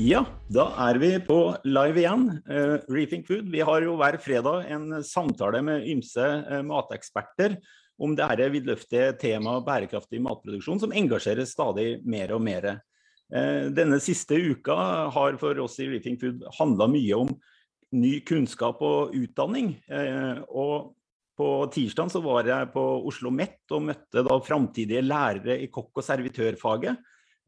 Ja, da er vi på live igjen. Uh, Rethink Food. Vi har jo hver fredag en samtale med ymse uh, mateksperter om det dette vidløftige temaet bærekraftig matproduksjon, som engasjerer stadig mer og mer. Uh, denne siste uka har for oss i Rethink Food handla mye om ny kunnskap og utdanning. og på tirsdag var jeg på Oslo Met og møtte da framtidige lærere i kokk- og servitørfaget.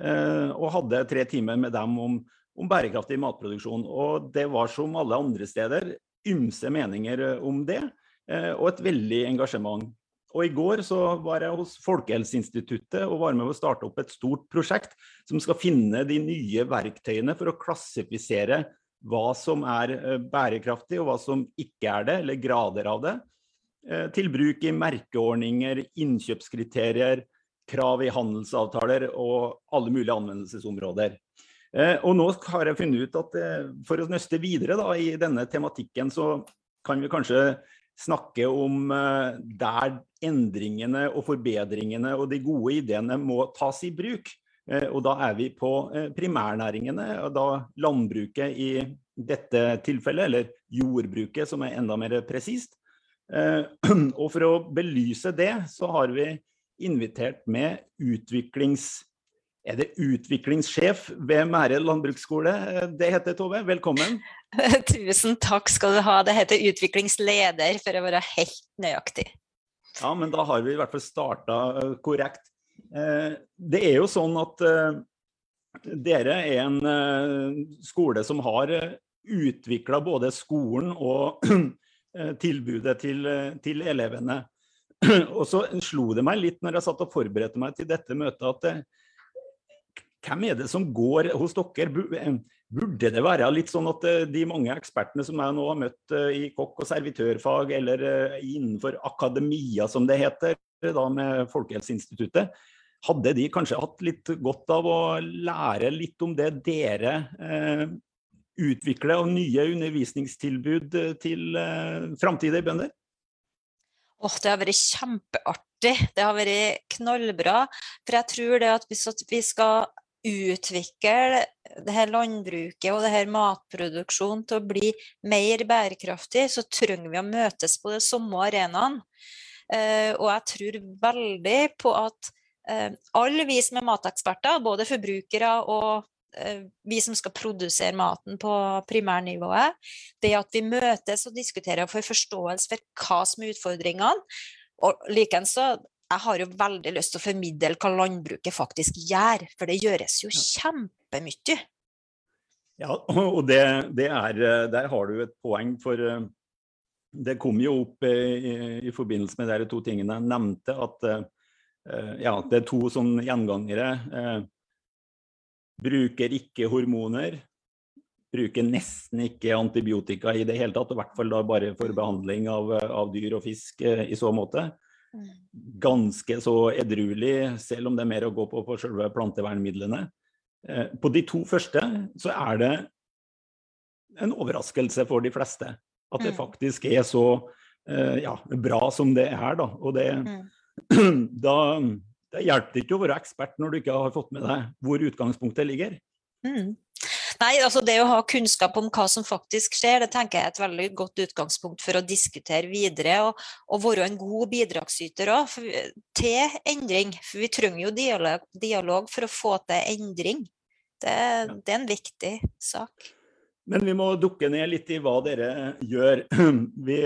Og hadde tre timer med dem om om bærekraftig matproduksjon. Og det var som alle andre steder ymse meninger eh, om det, eh, og et veldig engasjement. Og I går så var jeg hos Folkehelseinstituttet og var med å starte opp et stort prosjekt som skal finne de nye verktøyene for å klassifisere hva som er eh, bærekraftig og hva som ikke er det, eller grader av det. Til bruk i merkeordninger, innkjøpskriterier, krav i handelsavtaler og alle mulige anvendelsesområder. Eh, og nå har jeg funnet ut at eh, for å nøste videre da, i denne tematikken, så kan vi kanskje snakke om eh, der endringene og forbedringene og de gode ideene må tas i bruk. Og da er vi på primærnæringene, og da landbruket i dette tilfellet, eller jordbruket som er enda mer presist. Og for å belyse det, så har vi invitert med utviklings er det utviklingssjef ved Mære landbruksskole det heter, Tove? Velkommen. Tusen takk skal du ha. Det heter utviklingsleder, for å være helt nøyaktig. Ja, men da har vi i hvert fall starta eh, korrekt. Eh, det er jo sånn at eh, dere er en skole som har utvikla både skolen og tilbudet til, til elevene. Og så slo det meg litt når jeg satt og forberedte meg til dette møtet, at hvem er det som går hos dere? Eh, burde det være litt sånn at eh, de mange ekspertene som jeg nå har møtt eh, i kokk- og servitørfag, eller innenfor akademia som det heter, da med Folkehelseinstituttet, hadde de kanskje hatt litt godt av å lære litt om det dere eh, utvikler av nye undervisningstilbud til eh, framtidige bønder? Oh, det har vært kjempeartig. Det har vært knallbra. For jeg tror det at hvis vi skal utvikle det her landbruket og det her matproduksjonen til å bli mer bærekraftig, så trenger vi å møtes på de samme arenaene. Uh, og jeg tror veldig på at uh, alle vi som er mateksperter, både forbrukere og uh, vi som skal produsere maten på primærnivået, det at vi møtes og diskuterer og får forståelse for hva som er utfordringene. Og likeens så jeg har jo veldig lyst til å formidle hva landbruket faktisk gjør, for det gjøres jo kjempemye. Ja, og det, det er, der har du et poeng, for eh, det kom jo opp eh, i, i forbindelse med de to tingene jeg nevnte, at eh, ja, det er to sånne gjengangere. Bruker ikke hormoner. Bruker nesten ikke antibiotika i det hele tatt, i hvert fall da bare for behandling av, av dyr og fisk i så måte ganske så edruelig, selv om det er mer å gå på på selve plantevernmidlene. Eh, på de to første så er det en overraskelse for de fleste at det mm. faktisk er så eh, ja, bra som det er. Da. Og det, mm. da, det hjelper ikke å være ekspert når du ikke har fått med deg hvor utgangspunktet ligger. Mm. Nei, altså Det å ha kunnskap om hva som faktisk skjer, det tenker jeg er et veldig godt utgangspunkt for å diskutere videre. Og, og være en god bidragsyter også, til endring. For vi trenger jo dialog, dialog for å få til endring. Det, det, er en viktig sak. Men vi må dukke ned litt i hva dere gjør. Vi,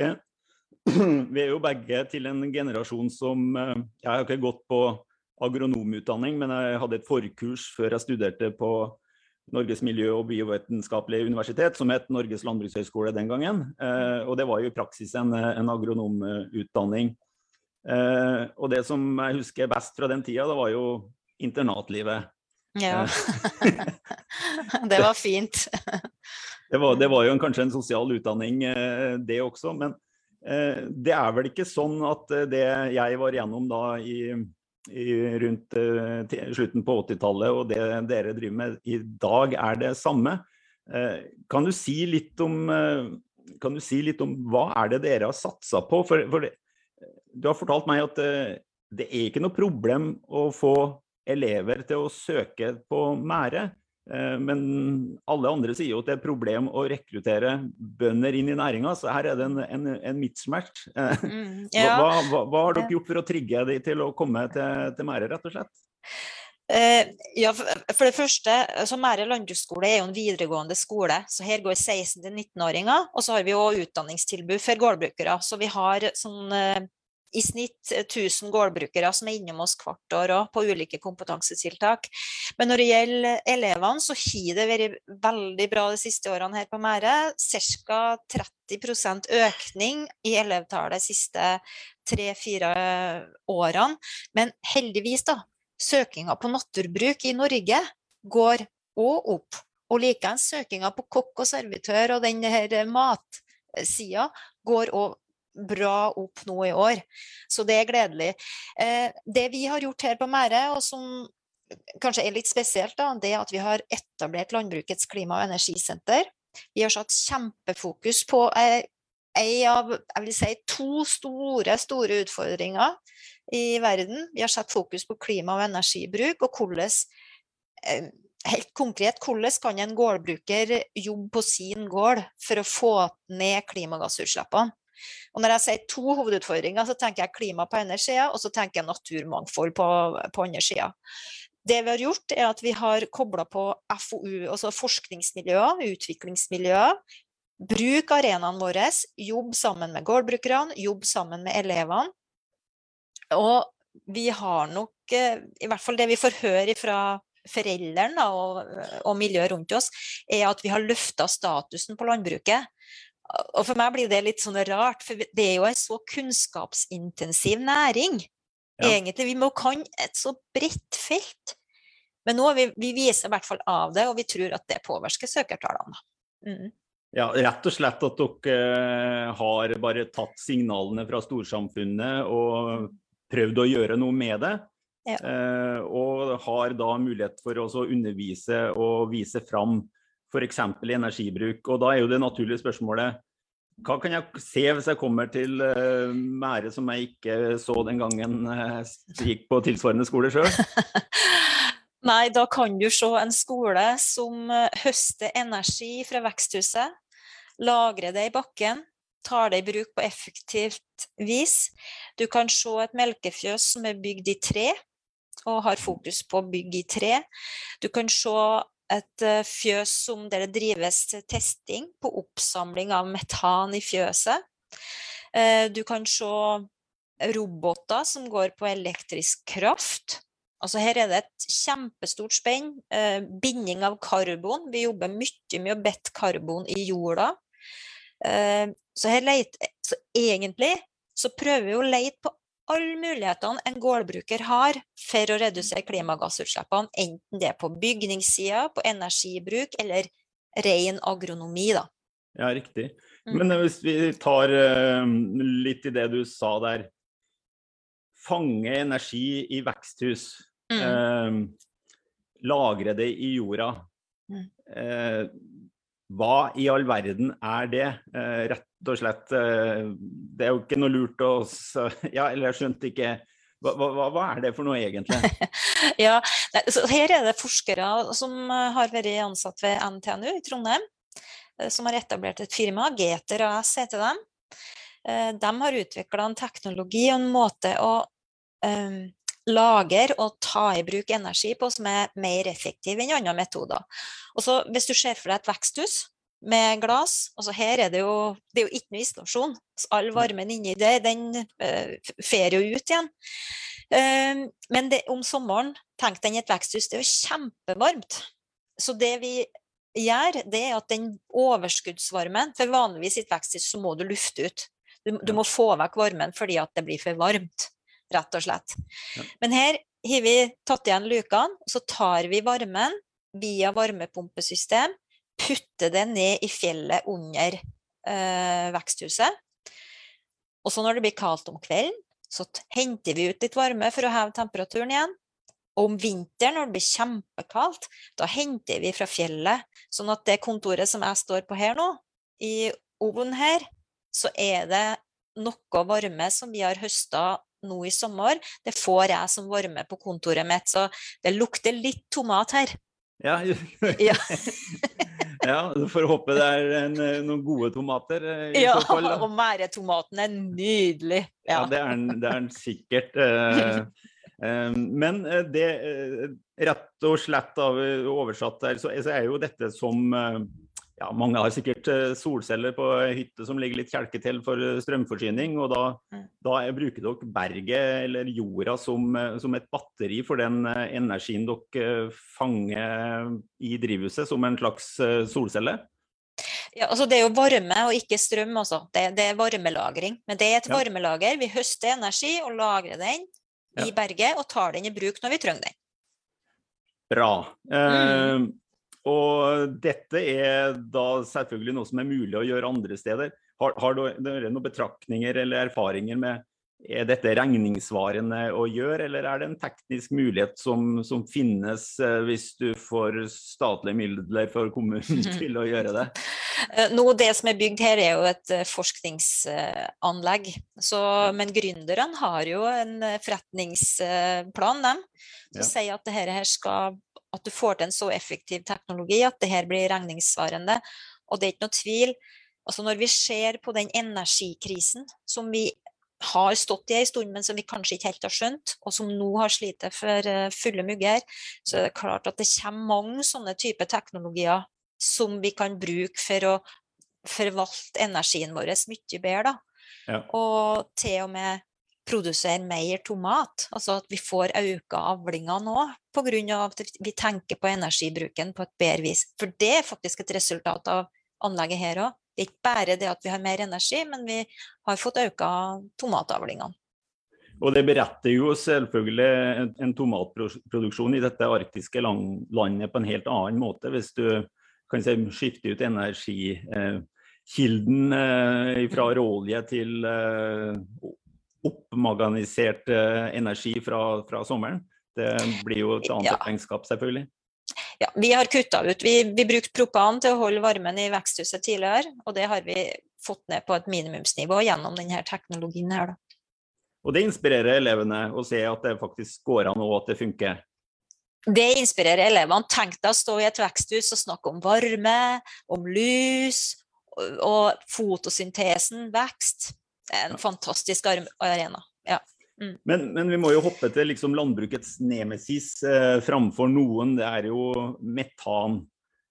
vi er jo begge til en generasjon som eh, Jeg har ikke gått på agronomutdanning, men jeg hadde et forkurs før jeg studerte på Norges miljø- og biovitenskapelige universitet, som het Norges landbrukshøgskole den gangen. Eh, og det var jo i praksis en, en agronomutdanning. Eh, og det som jeg husker best fra den tida, det var jo internatlivet. Ja. Eh. det var fint. det, var, det, var, jo en, kanskje en sosial utdanning, det også. Men eh, det er vel ikke sånn at det jeg var igjennom da i i, rundt uh, slutten på 80-tallet, og det dere driver med i dag, er det samme. Uh, kan, du si om, uh, kan du si litt om hva er det dere har satsa på? For, for det, du har fortalt meg at det er ikke noe problem å få elever til å søke på Mære. Eh, men alle andre sier jo at det er et problem å rekruttere bønder inn i næringa, så her er det en, en, en mismatch. Mm, ja. hva, hva, hva, har dere gjort for å trigge dem til å komme til, til Mære, rett og slett? Uh, ja, for det første, så Mære landbruksskole er jo en videregående skole. så Her går 16-19-åringer. Og så har vi jo utdanningstilbud for gårdbrukere. Så vi har sånn uh, i snitt 1000 gårdbrukere som er innom oss hvert år òg, på ulike kompetansetiltak. Men når det gjelder elevene, så har det vært veldig bra de siste årene her på Mære. Ca. 30% økning i elevtallet de siste tre-fire årene. Men heldigvis, da. Søkinga på naturbruk i Norge går òg opp. Og likeens søkinga på kokk og servitør og den her matsida går òg bra opp nå i år. Så det er gledelig. Eh, det vi har gjort her på Mære, og som kanskje er litt spesielt, da, det er at vi har etablert Landbrukets klima- og energisenter. Vi har satt kjempefokus på ei eh, av jeg vil si, to store, store utfordringer i verden. Vi har satt fokus på klima- og energibruk, og hvordan eh, Helt konkret, hvordan kan en gårdbruker jobbe på sin gård for å få ned klimagassutslippene? Og når jeg sier to hovedutfordringer, så tenker jeg klima på ene sida, og så tenker jeg naturmangfold på, på andre sida. Det vi har gjort, er at vi har kobla på FoU, altså forskningsmiljøer, utviklingsmiljøer. Bruk arenaene våre, jobb sammen med gårdbrukerne, jobb sammen med elevene. Og vi har nok, eh, i hvert fall det vi får høre fra foreldrene og, og miljøet rundt oss, er at vi har løfta statusen på landbruket. Og for meg blir det litt sånn rart, for det er jo en så kunnskapsintensiv næring. Ja. Egentlig, Vi må kan et så bredt felt. Men nå vi, vi viser i hvert fall av det, og vi tror at det påvirker søkertallene. Mm. Ja, rett og slett at dere har bare tatt signalene fra storsamfunnet og prøvd å gjøre noe med det. Ja. Eh, og har da mulighet for å undervise og vise fram f.eks. energibruk. Og da er jo det naturlige spørsmålet hva kan jeg se hvis jeg kommer til uh, Mære som jeg ikke så den gangen jeg uh, gikk på tilsvarende skole sjøl? Nei, da kan du se en skole som uh, høster energi fra veksthuset, lagrer det i bakken, tar det i bruk på effektivt vis. Du kan se et melkefjøs som er bygd i tre, og har fokus på bygg i tre. Du kan se et eh, fjøs som der det drives testing på oppsamling av metan i fjøset. Eh, du kan se roboter som går på elektrisk kraft. Altså her er det et kjempestort spenn. Eh, binding av karbon. Vi jobber mye med å bette karbon i jorda. Så, leter, så egentlig så prøver vi å lete på alle mulighetene en gårdbruker har for å redusere klimagassutslippene, enten det er på bygningssida, på energibruk eller ren agronomi. Da. Ja, riktig. Mm. Men hvis vi tar uh, litt i det du sa der. Fange energi i veksthus. Mm. Uh, lagre det i jorda. Mm. Uh, hva i all verden er det? rett og slett eh, Det er jo ikke noe lurt å Ja, eller jeg skjønte ikke hva, hva, hva, er det for noe, egentlig? ja, Her er det forskere som eh, har vært ansatt ved NTNU i Trondheim. Eh, som har etablert et firma, Geter AS heter dem. De har utvikla en teknologi og en måte å um, lagre og ta i bruk energi på som er mer effektiv enn andre metoder. Og så Hvis du ser for deg et veksthus, med glass. Altså her er det jo Det er jo ikke noe isolasjon. Så all varmen inni der, den uh, fer jo ut igjen. Um, men det, om sommeren, tenk deg et veksthus, det er jo kjempevarmt. Så det vi gjør, det er at den overskuddsvarmen For vanligvis i et veksthus så må du lufte ut. Du, du, må få vekk varmen fordi at det blir for varmt, rett og slett. Ja. Men her har vi tatt igjen lukene, og så tar vi varmen via varmepumpesystem putter det ned i fjellet under eh, veksthuset. Og så når det blir kaldt om kvelden, så henter vi ut litt varme for å heve temperaturen igjen. Og om vinteren, når det blir kjempekaldt, da henter vi fra fjellet. Sånn at det kontoret som jeg står på her nå, i ovnen her, så er det noe varme som vi har høsta nå i sommer. Det får jeg som varme på kontoret mitt. Så det lukter litt tomat her. Ja, Ja. ja, du får håpe det er en, noen gode tomater eh, i Ja, så fall. og mæretomaten er nydelig. Ja, Ja. det er den, det er den sikkert. eh, eh, Men det rett og slett oversatt her, så er jo dette som ja, Mange har sikkert eh, solceller på hytte som ligger litt kjelke til for eh, strømforsyning. og Da, Mm. da er- bruker dere berget eller jorda som, eh, som et batteri for den energien dere fanger i drivhuset, som en slags solcelle. Ja, altså det er jo varme og ikke strøm altså. Det, det er varmelagring. Men det er et Ja. varmelager. Vi høster energi og lagrer den i Ja. berget og tar den i bruk når vi trenger den. Bra. Mm. Eh, og dette er da selvfølgelig noe som er mulig å gjøre andre steder. Har, har dere noen betraktninger eller erfaringer med er dette regningssvarende å gjøre, eller er det en teknisk mulighet som, som finnes eh, hvis du får statlige midler for kommunen til å gjøre det? Noe Nå, det som er bygd her, er jo et eh, forskningsanlegg. Så, men gründerne har jo en eh, forretningsplan, dem, som Ja. sier at det her her skal at du får til en så effektiv teknologi at det her blir regningssvarende. Og det er ikke noe tvil. Altså når vi ser på den energikrisen som vi har stått i en stund, men som vi kanskje ikke helt har skjønt, og som nå har slitt for eh, fulle mugger, så er det klart at det kommer mange sånne typer teknologier som vi kan bruke for å forvalte energien vår mye bedre. Da. Ja. Og til og med produsere mer tomat. Altså at vi får økt avlinga nå pga. at vi tenker på energibruken på et bedre vis. For det er faktisk et resultat av anlegget her òg. Det er ikke bare det at vi har mer energi, men vi har fått økt tomatavlingene. Og det beretter jo selvfølgelig en, en tomatproduksjon i dette arktiske land, landet på en helt annen måte. Hvis du kan si, skifter ut energikilden eh, fra råolje til eh, oppmaganisert eh, energi fra, fra sommeren. Det blir jo et annet Ja. regnskap, selvfølgelig. Ja, vi har kutta ut. Vi, vi brukte propan til å holde varmen i veksthuset tidligere, og det har vi fått ned på et minimumsnivå gjennom denne teknologien her. Da. Og det inspirerer elevene å se at det faktisk går an og at det funker. Det inspirerer elevene. Tenk deg å stå i et veksthus og snakke om varme, om lys og, og fotosyntesen, vekst. Det er en fantastisk arena. Ja. Men, men vi må jo hoppe til liksom landbrukets nemesis eh, framfor noen. Det er jo metan.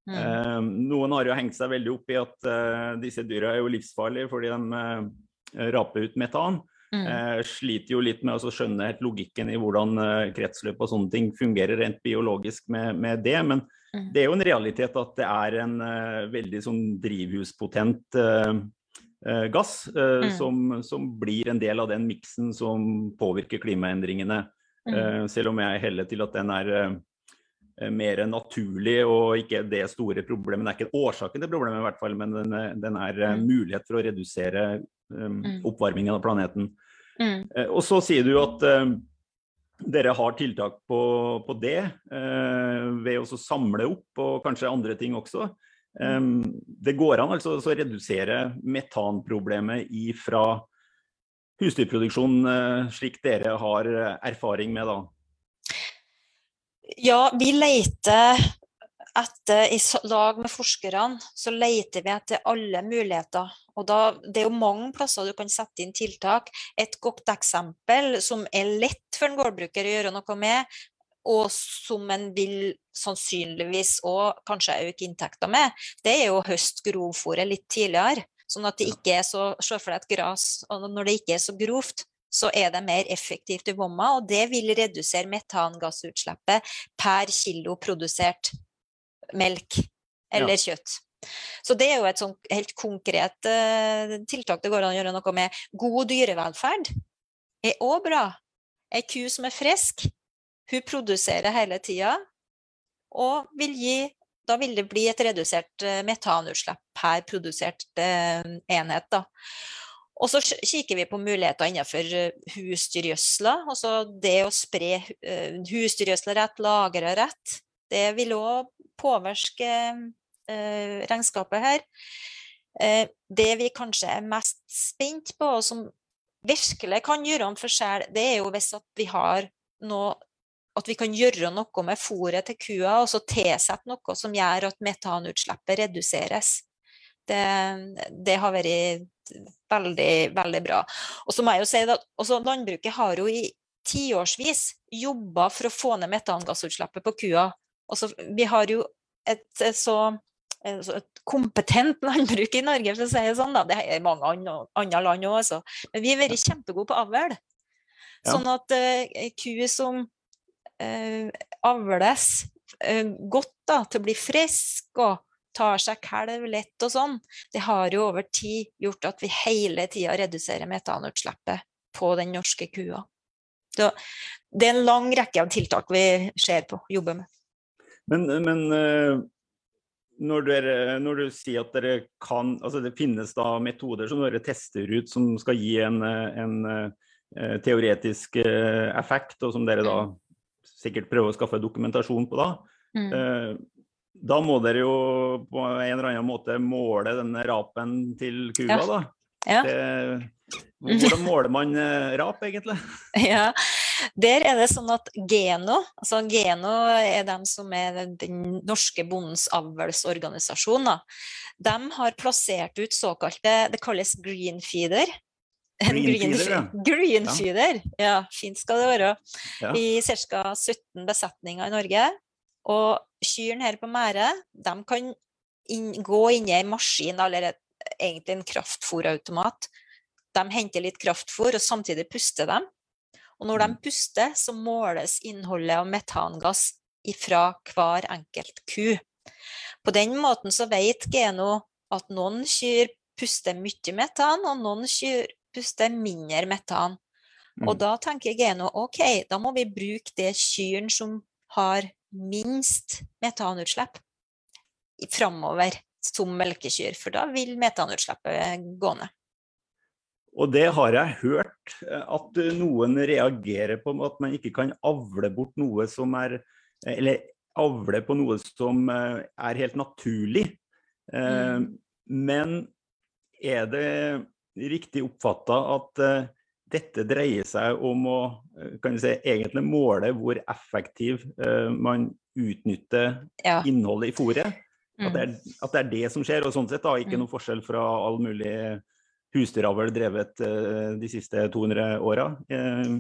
Mm. Eh, noen har jo hengt seg veldig opp i at eh, disse dyra er jo livsfarlige fordi de eh, raper ut metan. Mm. Eh, sliter jo litt med å skjønne helt logikken i hvordan eh, kretsløp og sånne ting fungerer rent biologisk med, med det. Men Mm. det er jo en realitet at det er en veldig sånn drivhuspotent gass eh, Mm. som, som blir en del av den miksen som påvirker klimaendringene. Mm. Eh, selv om jeg heller til at den er eh, mer naturlig og ikke det store problemet. Det er ikke årsaken til problemet, i hvert fall, men den, den er eh, Mm. mulighet for å redusere um, oppvarmingen av planeten. Mm. Eh, og så sier du at eh, dere har tiltak på, på det, eh, ved å samle opp og kanskje andre ting også. Det går an altså å redusere metanproblemet ifra husdyrproduksjon, eh, slik dere har eh, erfaring med da. Ja, vi leter etter, i lag med forskerne, så leter vi etter alle muligheter. Og da, det er jo mange plasser du kan sette inn tiltak. Et godt eksempel som er lett for en gårdbruker å gjøre noe med, og som en vil sannsynligvis òg kanskje øke inntekter med, det er jo å høste grovfôret litt tidligere. Sånn at det ikke er så Se for deg et gras, og når det ikke er så grovt, så er det mer effektivt i vomma, og det vil redusere metangassutslippet per kilo produsert melk eller kjøtt. Så det er jo et sånn helt konkret uh, tiltak det går an å gjøre noe med. God dyrevelferd er òg bra. Ei ku som er frisk, hun produserer hele tida, og vil gi da vil det bli et redusert eh, metanutslipp per produsert eh, enhet. Da. Og så kikker vi på muligheter innenfor eh, husdyrgjødsla. Altså det å spre husdyrgjødsla rett, lagre rett. Det vil òg påvirke regnskapet her. Det vi kanskje er mest spent på, og som virkelig kan gjøre en forskjell, det er jo hvis vi har noe at vi kan gjøre noe med fôret til kua, og så tilsette noe som gjør at metanutslippet reduseres. Det, det har vært veldig, veldig bra. Og så må jeg jo si at Landbruket har jo i tiårsvis jobba for å få ned metangassutslippet på kua. Også, vi har jo et, så et kompetent landbruk i Norge, for å si det sånn. Da. Det er mange andre, andre land òg, altså. Men vi har vært kjempegode på avl. Sånn at uh, ku som uh, avles eh, godt da, til å bli frisk og tar seg kalv lett og sånn, det har jo over tid gjort at vi hele tida reduserer metanutslippet på den norske kua. Så det er en lang rekke av tiltak vi ser på, jobber med. Men, men når, dere, når, du sier at dere kan altså Det finnes da metoder som dere tester ut som skal gi en, en, en eh, teoretisk eh, effekt, og som dere da mm. Sikkert prøve å skaffe dokumentasjon på da. Mm. Eh, da må dere jo på en eller annen måte måle denne rapen til kua, da. Ja. Det, hvordan måler man rap, egentlig? Ja, der er det sånn at Geno, altså Geno er dem som er den norske bondens avlsorganisasjon, de har plassert ut såkalte Det kalles green feeder. Green, feeder, ja. Green ja. ja. Fint skal det være. Ja. I ca. 17 besetninger i Norge. Og kyrne her på Mære de kan inn, gå inn i en maskin, eller et, egentlig en kraftfòrautomat. De henter litt kraftfôr, og samtidig puster dem. Og når de mm. puster, så måles innholdet av metangass ifra hver enkelt ku. På den måten så vet Geno at noen kyr puster mye metan, og noen kyr puster mindre metan. Mm. Og da tenker Geno ok, da må vi bruke det kyrne som har minst metanutslipp framover som melkekyr, for da vil metanutslippet gå ned. Og det har jeg hørt eh, at noen reagerer på at man ikke kan avle bort noe som er Eller avle på noe som eh, er helt naturlig. Eh, mm. Men er det riktig oppfatta at dette dreier seg om å kan si, egentlig måle hvor effektiv man utnytter ja. innholdet i fôret? Mm. At, det er, at, det er, det som skjer, og sånn sett da, ikke mm. noe forskjell fra all mulig husdyravl drevet uh, de siste 200 åra eh,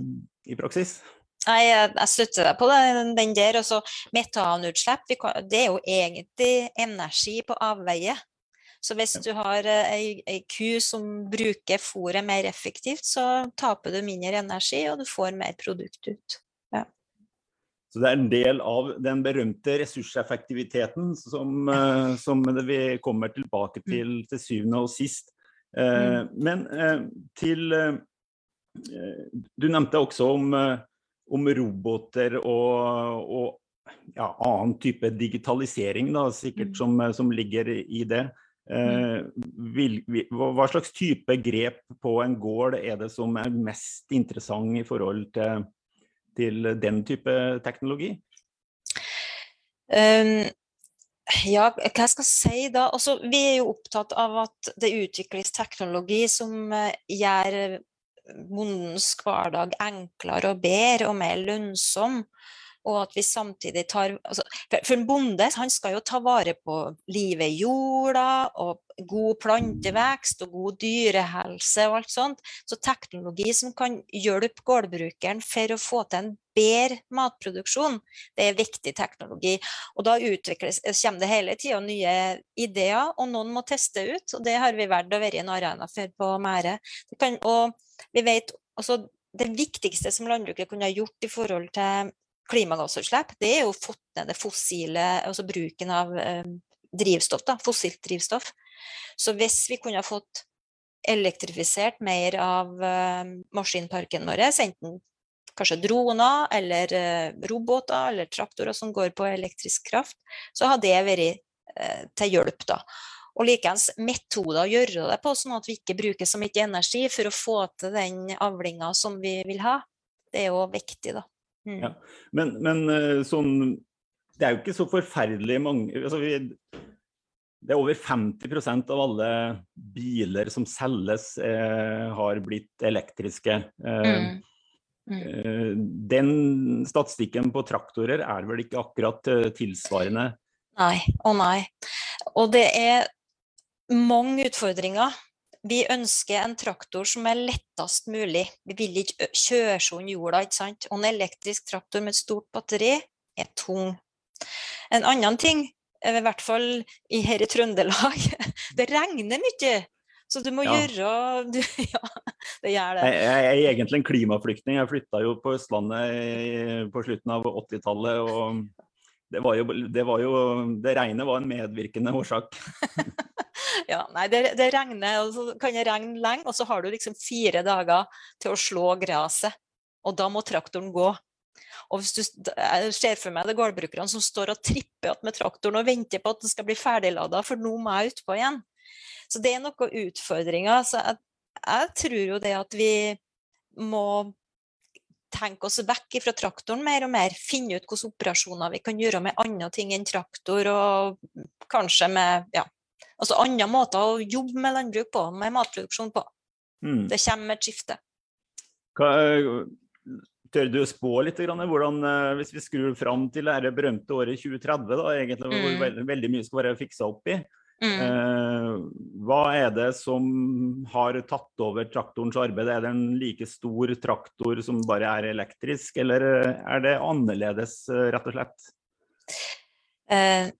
i praksis? Nei, jeg støtter deg på den der. Også metanutslipp, det er jo egentlig energi på avveie. Så hvis du har eh, ei, ei ku som bruker fôret mer effektivt, så taper du mindre energi, og du får mer produkt ut. Ja. Så det er en del av den berømte ressurseffektiviteten som, som vi kommer tilbake mm. til til syvende og sist. Eh, mm. Men eh, til eh, Du nevnte også om, om roboter og, og ja, annen type digitalisering da, sikkert mm. som, som ligger i det. Vil, hva slags type grep på en gård er det som er mest interessant i forhold til, til den type teknologi? Um, ja, hva skal jeg si da? Altså, vi er jo opptatt av at det utvikles teknologi som uh, gjør bondens hverdag enklere og bedre og mer lønnsom. Og at vi samtidig tar altså, For en bonde han skal jo ta vare på livet i jorda og god plantevekst og god dyrehelse og alt sånt. Så teknologi som kan hjelpe gårdbrukeren for å få til en bedre matproduksjon, det er viktig teknologi. Og da utvikles, kommer det hele tida nye ideer, og noen må teste ut. Og det har vi valgt å være en arena for på Mære. og vi vet altså, det viktigste som landbruket kunne ha gjort i forhold til klimagassutslipp, det er jo fått ned det fossile, altså bruken av eh, drivstoff, da, fossilt drivstoff. Så hvis vi kunne ha fått elektrifisert mer av uh, maskinparken vår, enten kanskje droner eller uh, roboter eller traktorer som går på elektrisk kraft, så har det vært til hjelp. da. Og likeens metoder å gjøre det på, sånn at vi ikke bruker så mye energi for å få til den avlinga som vi vil ha. Det er jo viktig, da. Mm. Ja. Men, men, sånn Det er jo ikke så forferdelig mange altså vi, det er over 50% av alle biler som selges, eh, har blitt elektriske. Eh, mm. Mm. Den statistikken på traktorer er vel ikke akkurat tilsvarende? Nei, å nei. Og det er mange utfordringer. Vi ønsker en traktor som er lettest mulig. Vi vil ikke kjøre seg under jorda. ikke sant? Og en elektrisk traktor med et stort batteri er tung. En annen ting, i hvert fall her i Trøndelag, det regner mye. Så du må ja. gjøre du, Ja, det gjør det. Jeg, jeg, er egentlig en klimaflyktning. Jeg flytta jo på Østlandet på slutten av 80-tallet. og det var, jo, det var jo Det regnet var en medvirkende årsak. ja, nei, det, det, regner, og så kan det regne lenge, og så har du liksom fire dager til å slå gresset. Og da må traktoren gå. Og hvis du ser for meg det gårdbrukerne som står og tripper med traktoren og venter på at den skal bli ferdiglada, for nå må jeg utpå igjen. Så det er noen utfordringer. Så jeg, jeg tror jo det at vi må tenke oss vekk fra traktoren mer og mer. Finne ut hvilke operasjoner vi kan gjøre med andre ting enn traktor, og kanskje med ja, altså andre måter å jobbe med landbruk på, med matproduksjon på. Mm. Det kommer et skifte. Hva, tør du å spå litt hvordan, eh, hvis vi skrur fram til det berømte året 2030, da, egentlig, hvor mm. veldig, veldig mye skal være fiksa opp i? Mm. Eh, hva er det som har tatt over traktorens arbeid? Er det en like stor traktor som bare er elektrisk, eller er det annerledes, eh, rett og slett? Eh,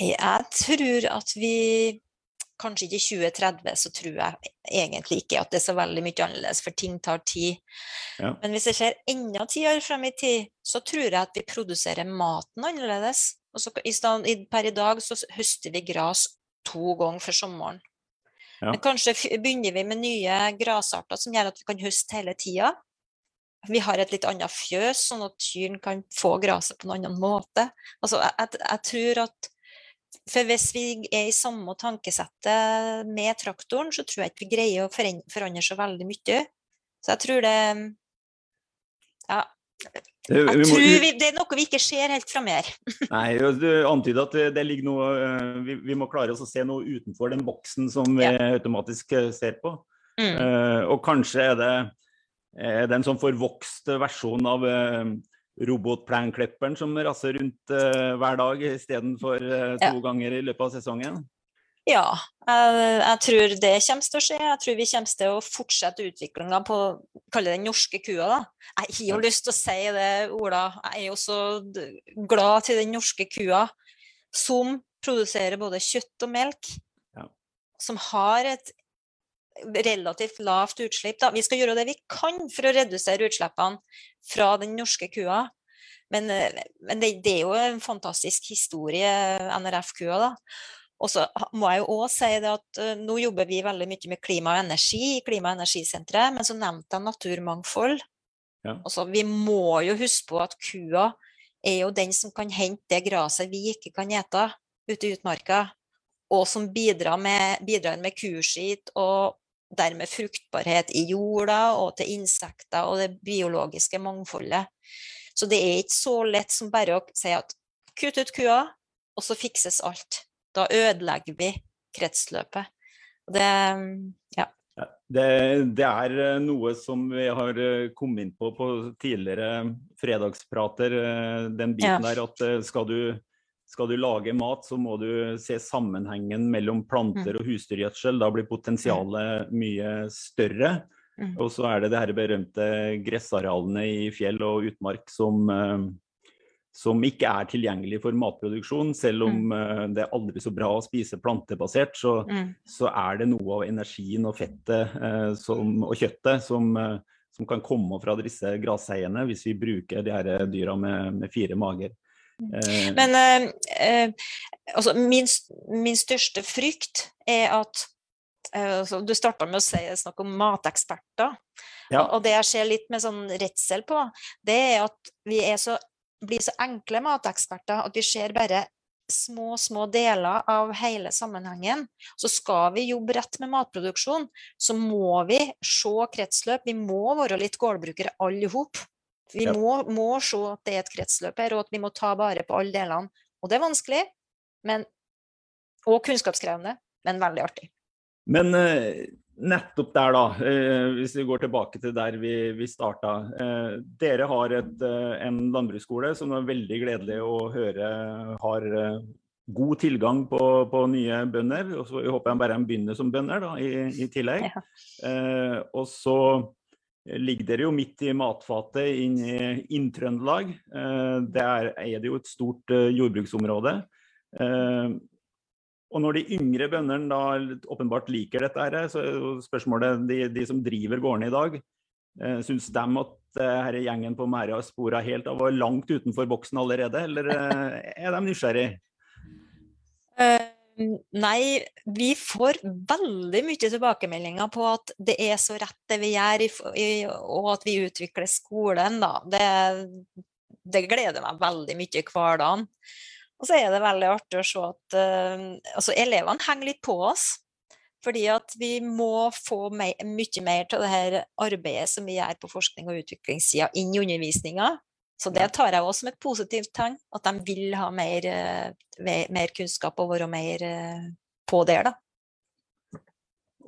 jeg tror at vi Kanskje ikke i 2030, så tror jeg egentlig ikke at det er så veldig mye annerledes, for ting tar tid. Ja. Men hvis jeg ser enda ti år frem i tid, så tror jeg at vi produserer maten annerledes. Og så, i stand, per i dag så høster vi gras to ganger for sommeren. Ja. Men kanskje begynner vi med nye grasarter som gjør at vi kan høste hele tida. Vi har et litt annet fjøs, sånn at kyrne kan få gresset på en annen måte. Altså, jeg, jeg, tror at for hvis vi er i samme tankesettet med traktoren, så tror jeg ikke vi greier å forandre så veldig mye. Så jeg tror det Ja, jeg tror vi, Det er noe vi ikke ser helt fra mer. Nei, Du antyder at det ligger noe eh, vi, vi, må klare oss å se noe utenfor den boksen som vi ja. automatisk eh, ser på. Mm. Uh, og kanskje er det, er det en sånn forvokst versjon av uh, robotplenklipperen som raser rundt uh, hver dag istedenfor uh, to ja. ganger i løpet av sesongen? Ja, jeg, jeg, tror det kommer til å skje. Jeg tror vi kommer til å fortsette utviklinga på kalle den norske kua. Da. Jeg har jo lyst til å si det, Ola. Jeg er jo så glad til den norske kua som produserer både kjøtt og melk. Ja. Som har et relativt lavt utslipp. Da. Vi skal gjøre det vi kan for å redusere utslippene fra den norske kua. Men, men det, det, er jo en fantastisk historie, NRF-kua. da. Og så må jeg jo òg si det at uh, nå jobber vi veldig mye med klima og energi i Klima- og energisenteret, men så nevnte jeg naturmangfold. Ja. Altså, vi må jo huske på at kua er jo den som kan hente det gresset vi ikke kan ete ute i utmarka, og som bidrar med, bidrar med kuskitt og dermed fruktbarhet i jorda og til insekter og det biologiske mangfoldet. Så det er ikke så lett som bare å si at kutt ut kua, og så fikses alt. Da ødelegger vi kretsløpet. Det, ja. Det, det, er eh, noe som vi har eh, kommet inn på på tidligere fredagsprater. Eh, den biten ja. der at skal du, skal du, lage mat, så må du se sammenhengen mellom planter mm. og husdyrgjødsel. Da blir potensialet mye større. Mm. Og så er det det her berømte gressarealene i fjell og utmark som, som ikke er tilgjengelig for matproduksjon. Selv om mm. uh, det er aldri så bra å spise plantebasert, så, så er det noe av energien og fettet uh, som, og kjøttet som, som, kan komme fra disse grasseiene hvis vi bruker de her dyra med, med fire mager. Mm. Men altså, min, min, største frykt er at altså, Du starta med å si, snakke om mateksperter. Ja. Og det jeg ser litt med sånn redsel på, det er at vi er så blir så enkle mateksperter at vi ser bare små, små deler av hele sammenhengen. Så skal vi jobbe rett med matproduksjon, så må vi se kretsløp. Vi må være litt gårdbrukere alle i hop. Vi ja. må, må, se at det er et kretsløp her, og at vi må ta vare på alle delene. Og det er vanskelig, men, og kunnskapskrevende, men veldig artig. Men uh, nettopp der, da, eh, hvis vi går tilbake til der vi, vi starta. Eh, dere har et, eh, en landbruksskole som er veldig gledelig å høre har eh, god tilgang på, på nye bønder. og så håper jeg bare de begynner som bønder da, i, i tillegg. Ja. Eh, og så ligger dere jo midt i matfatet inn i Inn-Trøndelag. Eh, det er, det jo et stort eh, jordbruksområde. Eh, og når de yngre bøndene da åpenbart liker dette, her, så er jo spørsmålet de, de som driver gårdene i dag, syns de at denne gjengen på Mæra spora helt av og langt utenfor boksen allerede, eller er de nysgjerrig? Nei, vi får veldig mye tilbakemeldinger på at det er så rett det vi gjør, og at vi utvikler skolen. Da. Det, det gleder meg veldig mye hver dag. Og så er det veldig artig å se at eh, altså elevene henger litt på oss. Fordi at vi må få mye mer til det her arbeidet som vi gjør på forskning- og utviklingssida inn i undervisninga. Så det tar jeg også som et positivt tegn, at de vil ha mer, eh, mer kunnskap og være mer eh, på der, da.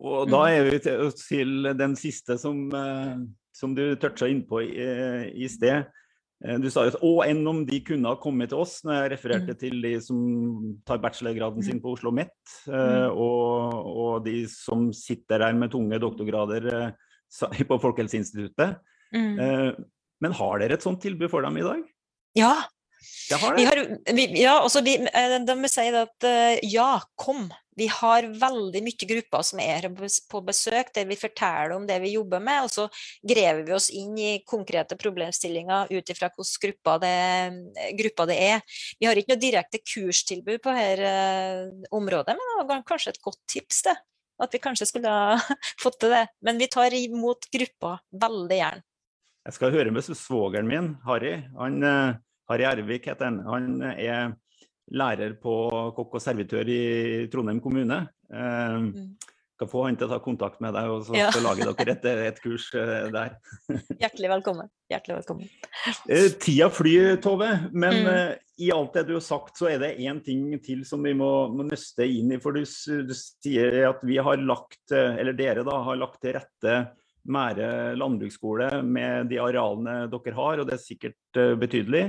Og da er vi til, den siste som, eh, som du toucha innpå i, i sted. Du sa jo at å, enn om de kunne ha kommet til oss, når jeg refererte til de som tar bachelorgraden sin på Oslo OsloMet, mm. og, og de som sitter der med tunge doktorgrader på Folkehelseinstituttet. Eh, Men har dere et sånt tilbud for dem i dag? Ja, Det har vi har, vi, ja også vi, eh, de vil si at eh, ja, kom. Vi har veldig mye grupper som er på besøk, der vi forteller om det vi jobber med, og så grever vi oss inn i konkrete problemstillinger ut ifra hvilken grupper det, det er. Vi har ikke noe direkte kurstilbud på dette området, men det var kanskje et godt tips, det. At vi kanskje skulle ha fått til det. Men vi tar imot grupper veldig gjerne. Jeg skal høre med svogeren min, Harry. Han, eh, Harry Ervik heter han. Han er lærer på kokk og servitør i Trondheim kommune. Eh, Mm. skal få han til å ta kontakt med deg, og så Ja. lage dere et, et kurs eh, der. Hjertelig velkommen. Hjertelig velkommen. Eh, Tida flyr, Tove, men Mm. eh, i alt det du har sagt, så er det én ting til som vi må, må nøste inn i. For du, du sier at vi har lagt, eh, eller dere da, har lagt til rette Mære landbruksskole med de arealene dere har, og det er sikkert eh, betydelig,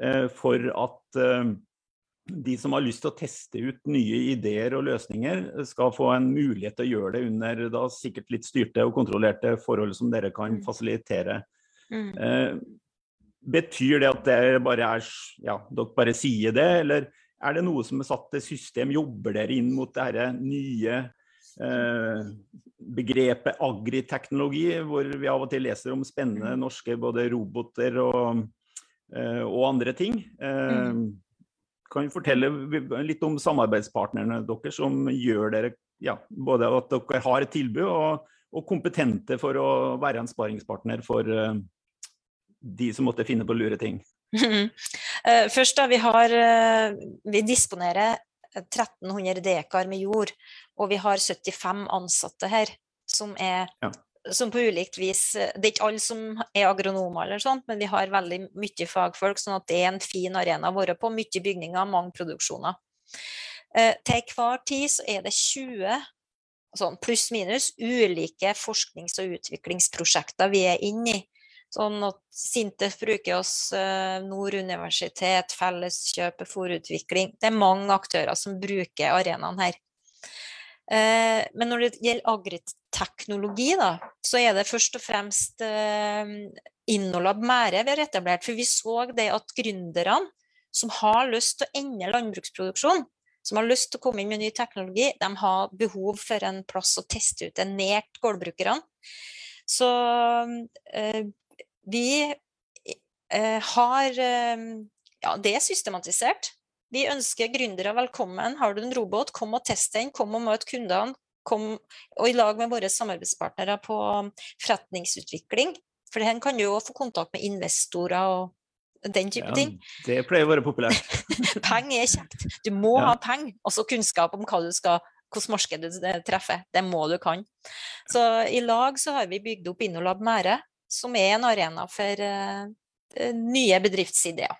eh, for at eh, de som har lyst til å teste ut nye ideer og løsninger, skal få en mulighet til å gjøre det under da sikkert litt styrte og kontrollerte forhold som dere kan Mm. fasilitere. Mm. Betyr det at dere bare er ja, dere bare sier det, eller er det noe som er satt til system? Jobber dere inn mot dette nye begrepet agriteknologi, hvor vi av og til leser om spennende norske både roboter og, eh, og andre ting? Eh, kan du fortelle litt om samarbeidspartnerne deres som gjør dere ja, både at dere har et tilbud og, og kompetente for å være en sparingspartner for eh, de som måtte finne på lure ting. Eh, Først da, vi, har, eh, vi disponerer 1300 dekar med jord, og vi har 75 ansatte her, som er Ja. som på ulikt vis Det er ikke alle som er agronomer, eller sånt, men vi har veldig mye fagfolk, sånn at det er en fin arena å være på. Mye bygninger, mange produksjoner. Eh, til hver tid så er det 20 sånn pluss-minus ulike forsknings- og utviklingsprosjekter vi er inne i. Sånn at Sintef bruker oss, eh, Nord universitet, Felleskjøp, Forutvikling. Det er mange aktører som bruker arenaen her. Eh, men når det gjelder agriteknologi, da, så er det først og fremst eh, Innolab Mære vi har etablert. For vi så det at gründerne som har lyst til å ende landbruksproduksjon, som har lyst til å komme inn med ny teknologi, de har behov for en plass å teste ut det nært gårdbrukerne. Så vi eh, har eh, Ja, det er systematisert. Vi ønsker gründere velkommen. Har du en robot, kom og test den. Kom og møt kundene. Kom, og i lag med våre samarbeidspartnere på forretningsutvikling. For den kan du jo få kontakt med investorer og den type Ja, ting. det pleier å være populært. Penger er kjekt. Du må Ja. ha penger, også kunnskap om hva du skal hvordan markedet du treffer. Det må du kan. Så i lag så har vi bygd opp Innolab Mære, som er en arena for eh, eh, nye bedriftsideer.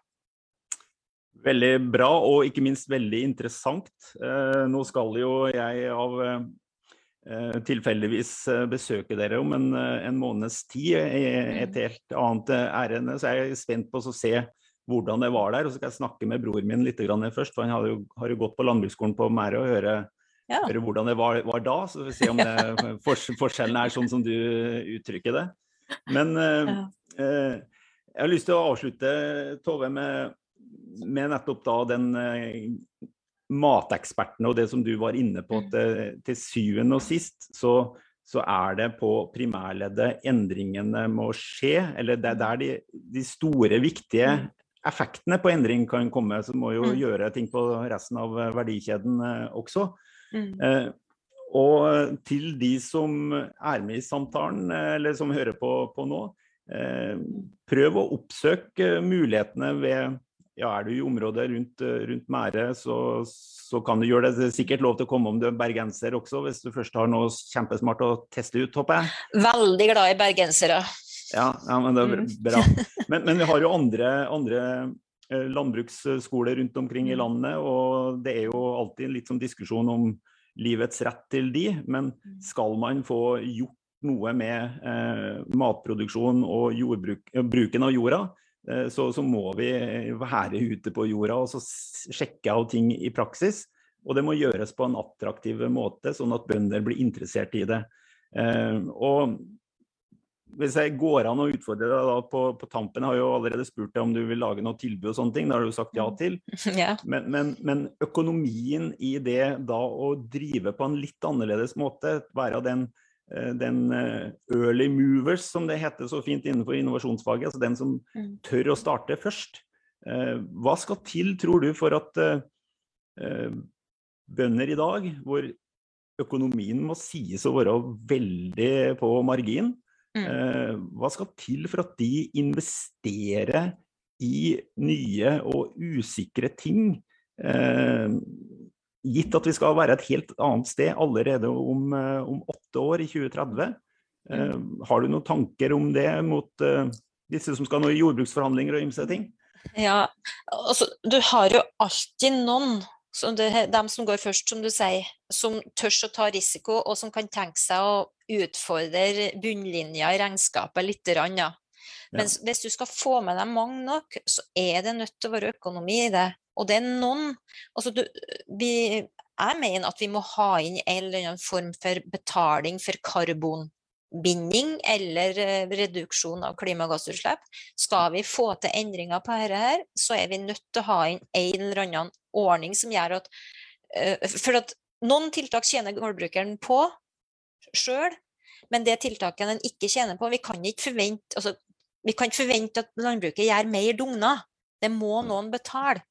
Veldig bra, og ikke minst veldig interessant. Eh, nå skal jo jeg av, tilfeldigvis besøke dere om en, en måneds tid et Mm. helt annet ærend. Så jeg er spent på å se hvordan det var der. Og så skal jeg snakke med bror min litt grann først, for han har jo, har jo gått på landbruksskolen på Mære og høre, Ja. høre hvordan det var, var da. Så vi får se om det, fors, forskjellen er sånn som du uttrykker det. Men eh, eh, jeg har lyst til å avslutte, Tove, med, med nettopp da den eh, matekspertene og det som du var inne på, at eh, til syvende og sist så, så er det på primærleddet endringene må skje. Eller det er der de, de store, viktige Mm. effektene på endring kan komme. Så må jo Mm. gjøre ting på resten av eh, verdikjeden eh, også. Mm. Eh, og til de som er med i samtalen, eh, eller som hører på, på nå, eh, prøv å oppsøke mulighetene ved ja, Er du i området rundt, eh, rundt Mære, så, så kan du gjøre det. Det er sikkert lov til å komme om du er bergenser også, hvis du først har noe kjempesmart å teste ut, håper jeg. Veldig glad i bergensere. Ja, ja men det er Mm. bra. Men, men vi har jo andre, andre eh, landbruksskoler rundt omkring i Mm. landet, og det er jo alltid litt sånn diskusjon om livets rett til de, men Mm. skal man få gjort noe med eh, matproduksjon og jordbruk, eh, bruken av jorda, eh, så, så må vi være ute på jorda og så sjekke av ting i praksis. Og det må gjøres på en attraktiv måte, sånn at bønder blir interessert i det. Eh, og hvis jeg går an å utfordre deg da på, på tampen, jeg har jo allerede spurt deg om du vil lage noe tilbud og sånne ting, det har du sagt ja til. Ja. Men, men, men økonomien i det da å drive på en litt annerledes måte, være den, eh, den eh, early movers, som det heter så fint innenfor innovasjonsfaget, altså den som Mm. tør å starte først. Eh, Hva skal til, tror du, for at bønder i dag, hvor økonomien må sies å være veldig på margin, Mm. eh, hva skal til for at de investerer i nye og usikre ting? Eh, gitt at vi skal være et helt annet sted allerede om, eh, om åtte år, i 2030. Eh, har du noen tanker om det mot disse som skal nå i jordbruksforhandlinger og ymse ting? Ja, altså, du har jo alltid noen, som det, dem som går først, som du sier, som tør å ta risiko, og som kan tenke seg å utfordre bunnlinja i regnskapet litt. Ja. Men hvis du skal få med deg mange nok, så er det nødt til å være økonomi i det. Og det er noen altså du, vi, Jeg mener at vi må ha inn en eller annen form for betaling for karbonbinding eller eh, reduksjon av klimagassutslipp. Skal vi få til endringer på dette, her, så er vi nødt til å ha inn en eller annen ordning som gjør at eh, For at noen tiltak tjener gårdbrukeren på sjøl, men det tiltaket den ikke tjener på Vi kan ikke forvente, altså, vi kan ikke forvente at landbruket gjør mer dugner. Det må noen betale.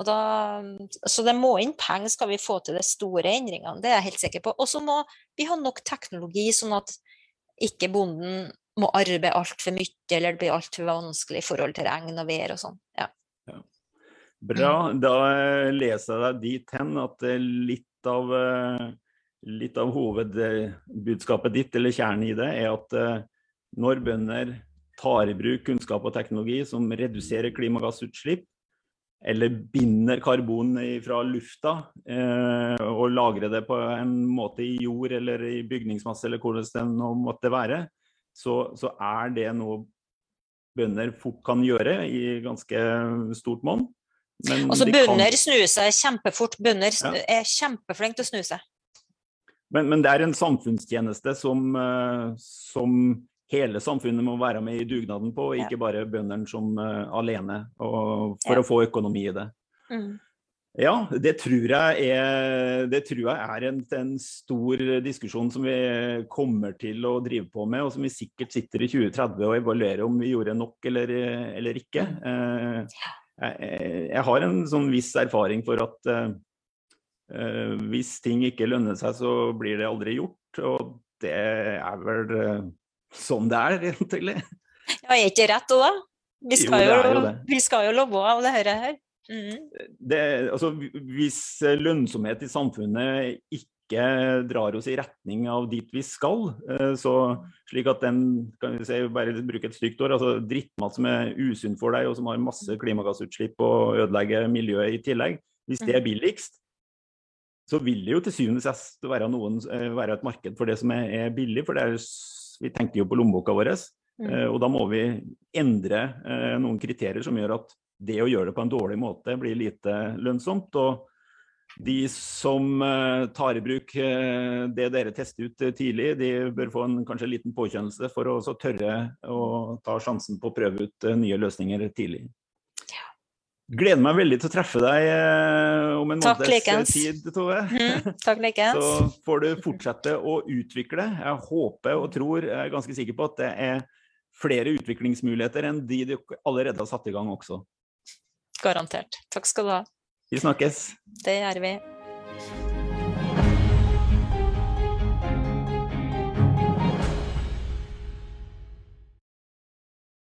Da, så det må inn penger skal vi få til de store endringene, det er jeg helt sikker på. Og så må vi ha nok teknologi, sånn at ikke bonden må arbeide altfor mye, eller det blir altfor vanskelig i forhold til regn og vær og sånn. Ja. Bra. Da eh, leser jeg deg dit hen at eh, litt av, eh, litt av hovedbudskapet ditt, eller kjernen i det, er at eh, når bønder tar i bruk kunnskap og teknologi som reduserer klimagassutslipp, eller binder karbon fra lufta eh, og lagrer det på en måte i jord eller i bygningsmasse eller hvordan det nå måtte være, så, så er det noe bønder fort kan gjøre i ganske stort monn. altså kan- bønder snur seg kjempefort. Bønder Ja. er kjempeflinke til å snu seg. Men, men det er en samfunnstjeneste som, eh, som hele samfunnet må være med i dugnaden på, ikke bare bøndene som uh, alene, og for Ja. å få økonomi i det. Mm. Ja, det tror jeg er, det tror jeg er en, en stor diskusjon som vi kommer til å drive på med, og som vi sikkert sitter i 2030 og evaluerer om vi gjorde nok eller, eller ikke. Uh, jeg, jeg har en sånn viss erfaring for at eh, hvis ting ikke lønner seg, så blir det aldri gjort. Og det er vel sånn det er, egentlig. Ja, er ikke rett da? Vi skal jo, jo, jo vi skal jo leve av det her. Mm. Det, altså, hvis lønnsomhet i samfunnet ikke drar oss i retning av dit vi skal, eh, så slik at den kan vi si, bare bruke et stygt ord, altså drittmat som er usunn for deg og som har masse klimagassutslipp og ødelegger miljøet i tillegg, hvis det er billigst, så vil det jo til syvende og sist være, noen, eh, være et marked for det som er billig. For det er, vi tenker jo på lommeboka vår. Mm. Og da må vi endre noen kriterier som gjør at det å gjøre det på en dårlig måte blir lite lønnsomt. og de som tar i bruk det dere tester ut tidlig, de bør få en kanskje liten påkjennelse for å tørre å ta sjansen på å prøve ut nye løsninger tidlig. Gleder meg veldig til å treffe deg eh, om en Takk, måneds tid, Tove. Mm, takk likens. Så får du fortsette å utvikle. Jeg håper og tror, jeg er ganske sikker på at det er flere utviklingsmuligheter enn de du allerede har satt i gang også. Garantert. Takk skal du ha. Vi snakkes. Det gjør vi.